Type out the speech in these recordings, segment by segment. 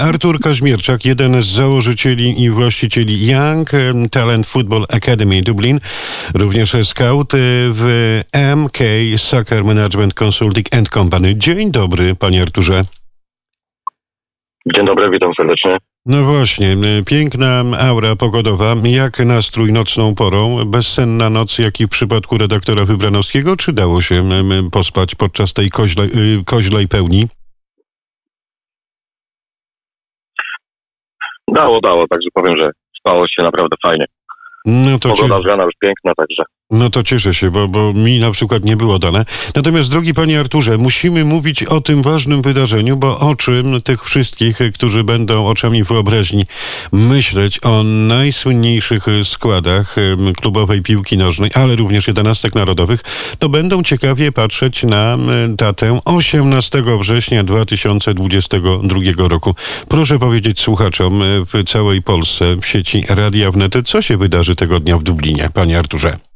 Artur Kaźmierczak, jeden z założycieli i właścicieli Young Talent Football Academy Dublin, również scout w MK Soccer Management Consulting and Company. Dzień dobry, panie Arturze. Dzień dobry, witam serdecznie. No właśnie, piękna aura pogodowa. Jak nastrój nocną porą? Bezsenna noc, jak i w przypadku redaktora Wybranowskiego, czy dało się pospać podczas tej y, koźlej pełni? Dało, dało, także powiem, że spało się naprawdę fajnie. No to Pogoda cie- z rana już piękna, także No to cieszę się, bo, bo mi na przykład nie było dane. Natomiast, drogi panie Arturze, musimy mówić o tym ważnym wydarzeniu, bo oczy tych wszystkich, którzy będą oczami wyobraźni myśleć o najsłynniejszych składach klubowej piłki nożnej, ale również jedenastek narodowych, to będą ciekawie patrzeć na datę 18 września 2022 roku. Proszę powiedzieć słuchaczom w całej Polsce w sieci Radia Wnet, co się wydarzy tego dnia w Dublinie, panie Arturze?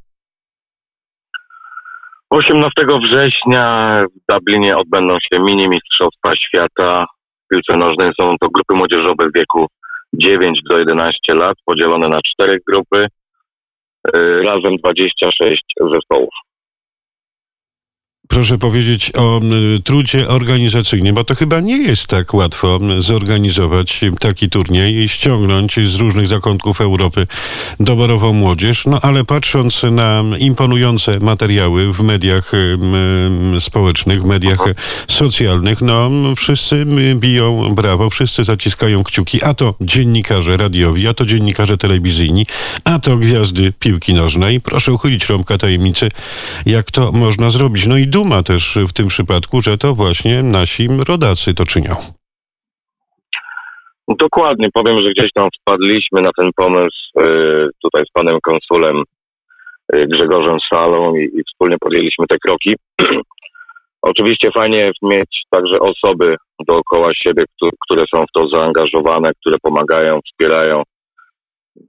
18 września w Dublinie odbędą się mini mistrzostwa świata w piłce nożnej. Są to grupy młodzieżowe w wieku 9 do 11 lat, podzielone na cztery grupy, yy, razem 26 zespołów. Proszę powiedzieć o trudzie organizacyjnym, bo to chyba nie jest tak łatwo zorganizować taki turniej i ściągnąć z różnych zakątków Europy doborową młodzież. No ale patrząc na imponujące materiały w mediach społecznych, w mediach socjalnych, no wszyscy biją brawo, wszyscy zaciskają kciuki, a to dziennikarze radiowi, a to dziennikarze telewizyjni, a to gwiazdy piłki nożnej. Proszę uchylić rąbka tajemnicy, jak to można zrobić. No i duma też w tym przypadku, że to właśnie nasi rodacy to czynią. Dokładnie, powiem, że gdzieś tam wpadliśmy na ten pomysł yy, tutaj z panem konsulem yy, Grzegorzem Salą i, wspólnie podjęliśmy te kroki. Oczywiście fajnie mieć także osoby dookoła siebie, któ- które są w to zaangażowane, które pomagają, wspierają.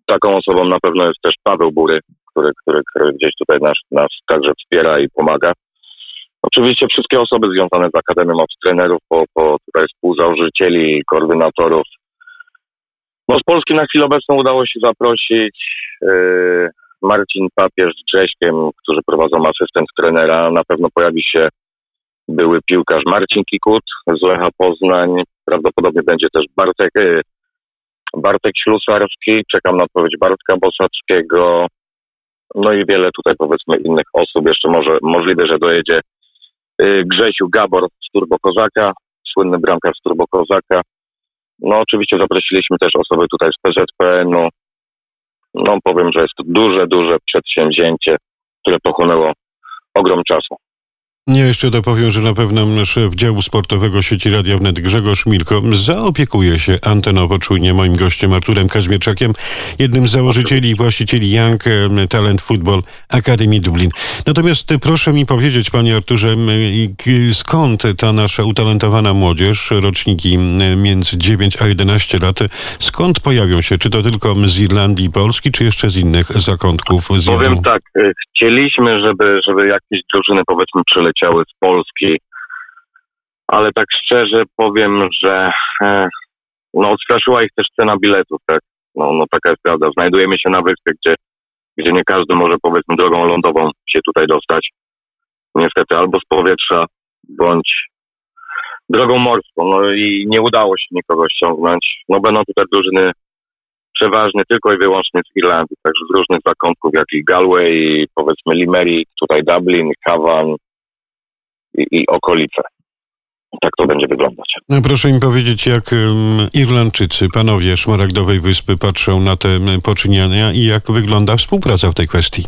Taką osobą na pewno jest też Paweł Bury, który, który, który gdzieś tutaj nas, nas także wspiera i pomaga. Oczywiście wszystkie osoby związane z Akademią od trenerów, po, po tutaj współzałożycieli, koordynatorów. No z Polski na chwilę obecną udało się zaprosić yy, Marcin Papież z Grześkiem, którzy prowadzą asystent trenera. Na pewno pojawi się były piłkarz Marcin Kikut z Lecha Poznań. Prawdopodobnie będzie też Bartek, yy, Bartek Ślusarski. Czekam na odpowiedź Bartka Bosackiego. No i wiele tutaj powiedzmy innych osób. Jeszcze może możliwe, że dojedzie Grzesiu Gabor z Turbo Kozaka, słynny bramkarz z Turbo Kozaka. No oczywiście zaprosiliśmy też osoby tutaj z PZPN-u. No powiem, że jest to duże, duże przedsięwzięcie, które pochłonęło ogrom czasu. Ja jeszcze dopowiem, że na pewno szef działu sportowego sieci Radia Wnet Grzegorz Milko zaopiekuje się antenowo czujnie moim gościem Arturem Kaźmierczakiem, jednym z założycieli i właścicieli Young Talent Football Academy Dublin. Natomiast proszę mi powiedzieć, panie Arturze, skąd ta nasza utalentowana młodzież, roczniki między 9 a 11 lat, skąd pojawią się? Czy to tylko z Irlandii i Polski, czy jeszcze z innych zakątków? Z Powiem tak, y, chcieliśmy, żeby, żeby jakieś drużyny powiedzmy przyleciały z Polski, ale tak szczerze powiem, że e, no odstraszyła ich też cena biletów, tak? No, no taka jest prawda. Znajdujemy się na wyspie, gdzie, gdzie nie każdy może powiedzmy drogą lądową się tutaj dostać. Niestety albo z powietrza, bądź drogą morską. No i nie udało się nikogo ściągnąć. No będą tutaj drużyny przeważnie tylko i wyłącznie z Irlandii, także z różnych zakątków, jak i Galway, powiedzmy Limerick, tutaj Dublin, Cavan i, i okolice. Tak to będzie wyglądać. No, Proszę mi powiedzieć, jak Irlandczycy, panowie Szmaragdowej Wyspy patrzą na te em, poczyniania i jak wygląda współpraca w tej kwestii.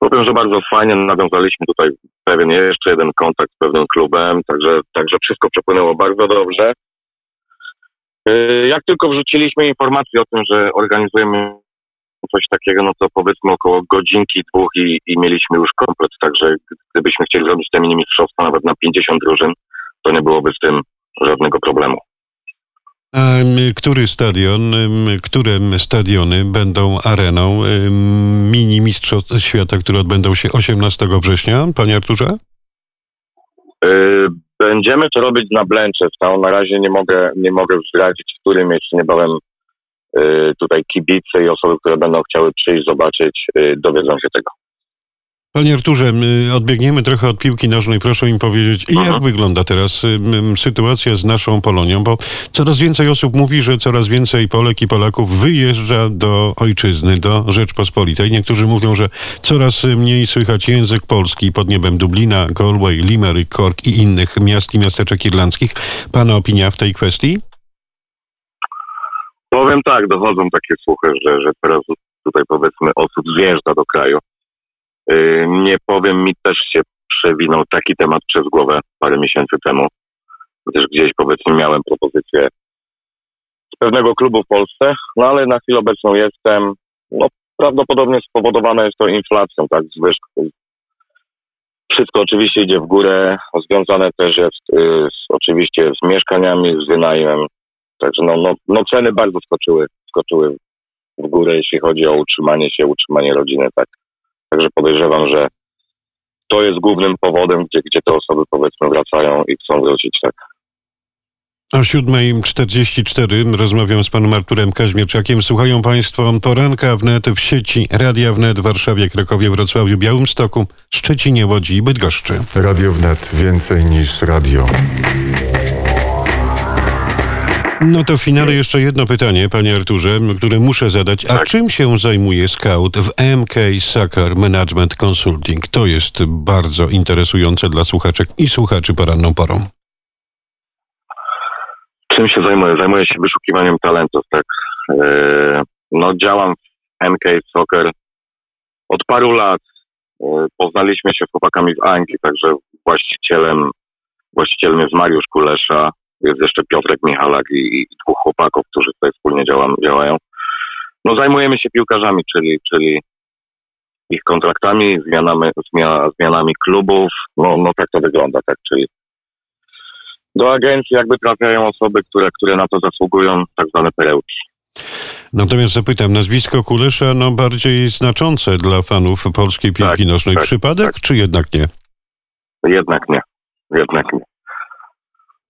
Powiem, że bardzo fajnie nawiązaliśmy tutaj pewien jeszcze jeden kontakt z pewnym klubem, także, także wszystko przepłynęło bardzo dobrze. Yy, Jak tylko wrzuciliśmy informację o tym, że organizujemy coś takiego, no to powiedzmy około godzinki, dwóch i, i mieliśmy już komplet, także gdybyśmy chcieli zrobić te mini mistrzostwa nawet na 50 drużyn, to nie byłoby z tym żadnego problemu. A który stadion, które stadiony będą areną mini mistrzostw świata, które odbędą się 18 września, panie Arturze? Yy, Będziemy to robić na Blanchardstown. Na razie nie mogę, nie mogę zdradzić, w którym jeszcze niebawem y, tutaj kibice i osoby, które będą chciały przyjść, zobaczyć, y, dowiedzą się tego. Panie Arturze, my odbiegniemy trochę od piłki nożnej. Proszę mi powiedzieć, jak Mhm. wygląda teraz ym, sytuacja z naszą Polonią? Bo coraz więcej osób mówi, że coraz więcej Polek i Polaków wyjeżdża do ojczyzny, do Rzeczpospolitej. Niektórzy mówią, że coraz mniej słychać język polski pod niebem Dublina, Galway, Limerick, Cork i innych miast i miasteczek irlandzkich. Pana opinia w tej kwestii? Powiem tak, dochodzą takie słuchy, że, że teraz tutaj powiedzmy osób zjeżdża do kraju. Yy, nie powiem, mi też się przewinął taki temat przez głowę parę miesięcy temu, gdyż gdzieś powiedzmy miałem propozycję z pewnego klubu w Polsce, no ale na chwilę obecną jestem, no prawdopodobnie spowodowane jest to inflacją, tak, zwyżką. Wszystko oczywiście idzie w górę, związane też jest yy, z, oczywiście z mieszkaniami, z wynajmem, Także no, no, no ceny bardzo skoczyły, skoczyły w górę, jeśli chodzi o utrzymanie się, utrzymanie rodziny, tak. Także podejrzewam, że to jest głównym powodem, gdzie, gdzie te osoby powiedzmy wracają i chcą wrócić, tak. O 7.44 rozmawiam z panem Arturem Kaźmierczakiem. Słuchają państwo poranka wnet w sieci Radia Wnet w Warszawie, Krakowie, Wrocławiu, Białymstoku, Szczecinie, Łodzi i Bydgoszczy. Radio Wnet więcej niż radio. No to w finale jeszcze jedno pytanie, panie Arturze, które muszę zadać. A Tak. czym się zajmuje scout w MK Soccer Management Consulting? To jest bardzo interesujące dla słuchaczek i słuchaczy poranną porą. Czym się zajmuję? Zajmuję się wyszukiwaniem talentów, tak. Yy, no działam w MK Soccer od paru lat. Yy, poznaliśmy się z chłopakami z Anglii, także właścicielem, właścicielem jest Mariusz Kulesza, jest jeszcze Piotrek Michalak i, i dwóch chłopaków, którzy tutaj wspólnie działam, działają. No zajmujemy się piłkarzami, czyli, czyli ich kontraktami, zmianami, zmia, zmianami klubów. No, no tak to wygląda, tak, czyli do agencji jakby trafiają osoby, które, które na to zasługują, tak zwane perełki. Natomiast zapytam, nazwisko Kulesza, no bardziej znaczące dla fanów polskiej piłki Tak, nożnej. tak, Przypadek, tak. czy jednak nie? Jednak nie. Jednak nie.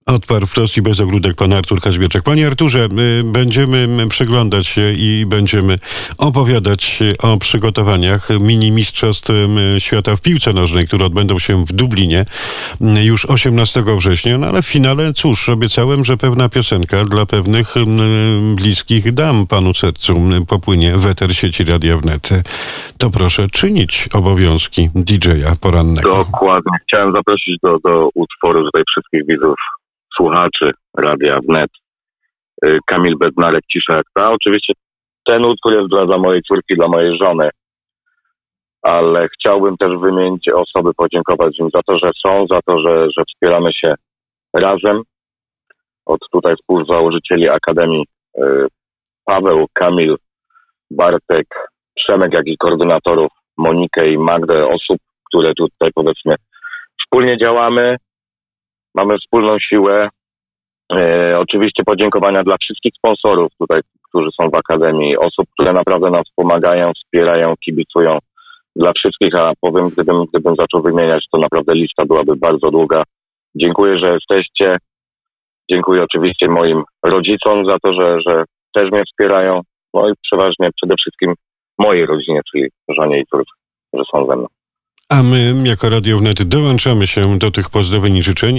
Odparł wprost i bez ogródek pan Artur Kaźmierczak. Panie Arturze, y, będziemy przyglądać się i będziemy opowiadać o przygotowaniach mini mistrzostw y, świata w piłce nożnej, które odbędą się w Dublinie y, już 18 września. No ale w finale, cóż, obiecałem, że pewna piosenka dla pewnych bliskich dam panu sercu popłynie w eter sieci Radia Wnet. To proszę czynić obowiązki DJ-a porannego. Dokładnie. Chciałem zaprosić do, do utworu tutaj wszystkich widzów, słuchaczy Radia Wnet. Y, Kamil Bednarek, Cisza jak ta. Oczywiście ten utwór jest dla, dla mojej córki, dla mojej żony. Ale chciałbym też wymienić osoby, podziękować im za to, że są, za to, że, że wspieramy się razem. Od tutaj współzałożycieli Akademii y, Paweł, Kamil, Bartek, Przemek, jak i koordynatorów Monikę i Magdę, osób, które tutaj powiedzmy wspólnie działamy, mamy wspólną siłę. E, oczywiście podziękowania dla wszystkich sponsorów tutaj, którzy są w Akademii, osób, które naprawdę nas pomagają, wspierają, kibicują. Dla wszystkich, a powiem, gdybym, gdybym zaczął wymieniać, to naprawdę lista byłaby bardzo długa. Dziękuję, że jesteście. Dziękuję oczywiście moim rodzicom za to, że, że też mnie wspierają. No i przeważnie przede wszystkim mojej rodzinie, czyli żonie i córce, że są ze mną. A my, jako Radio Wnet, dołączamy się do tych pozdrowień i życzeń,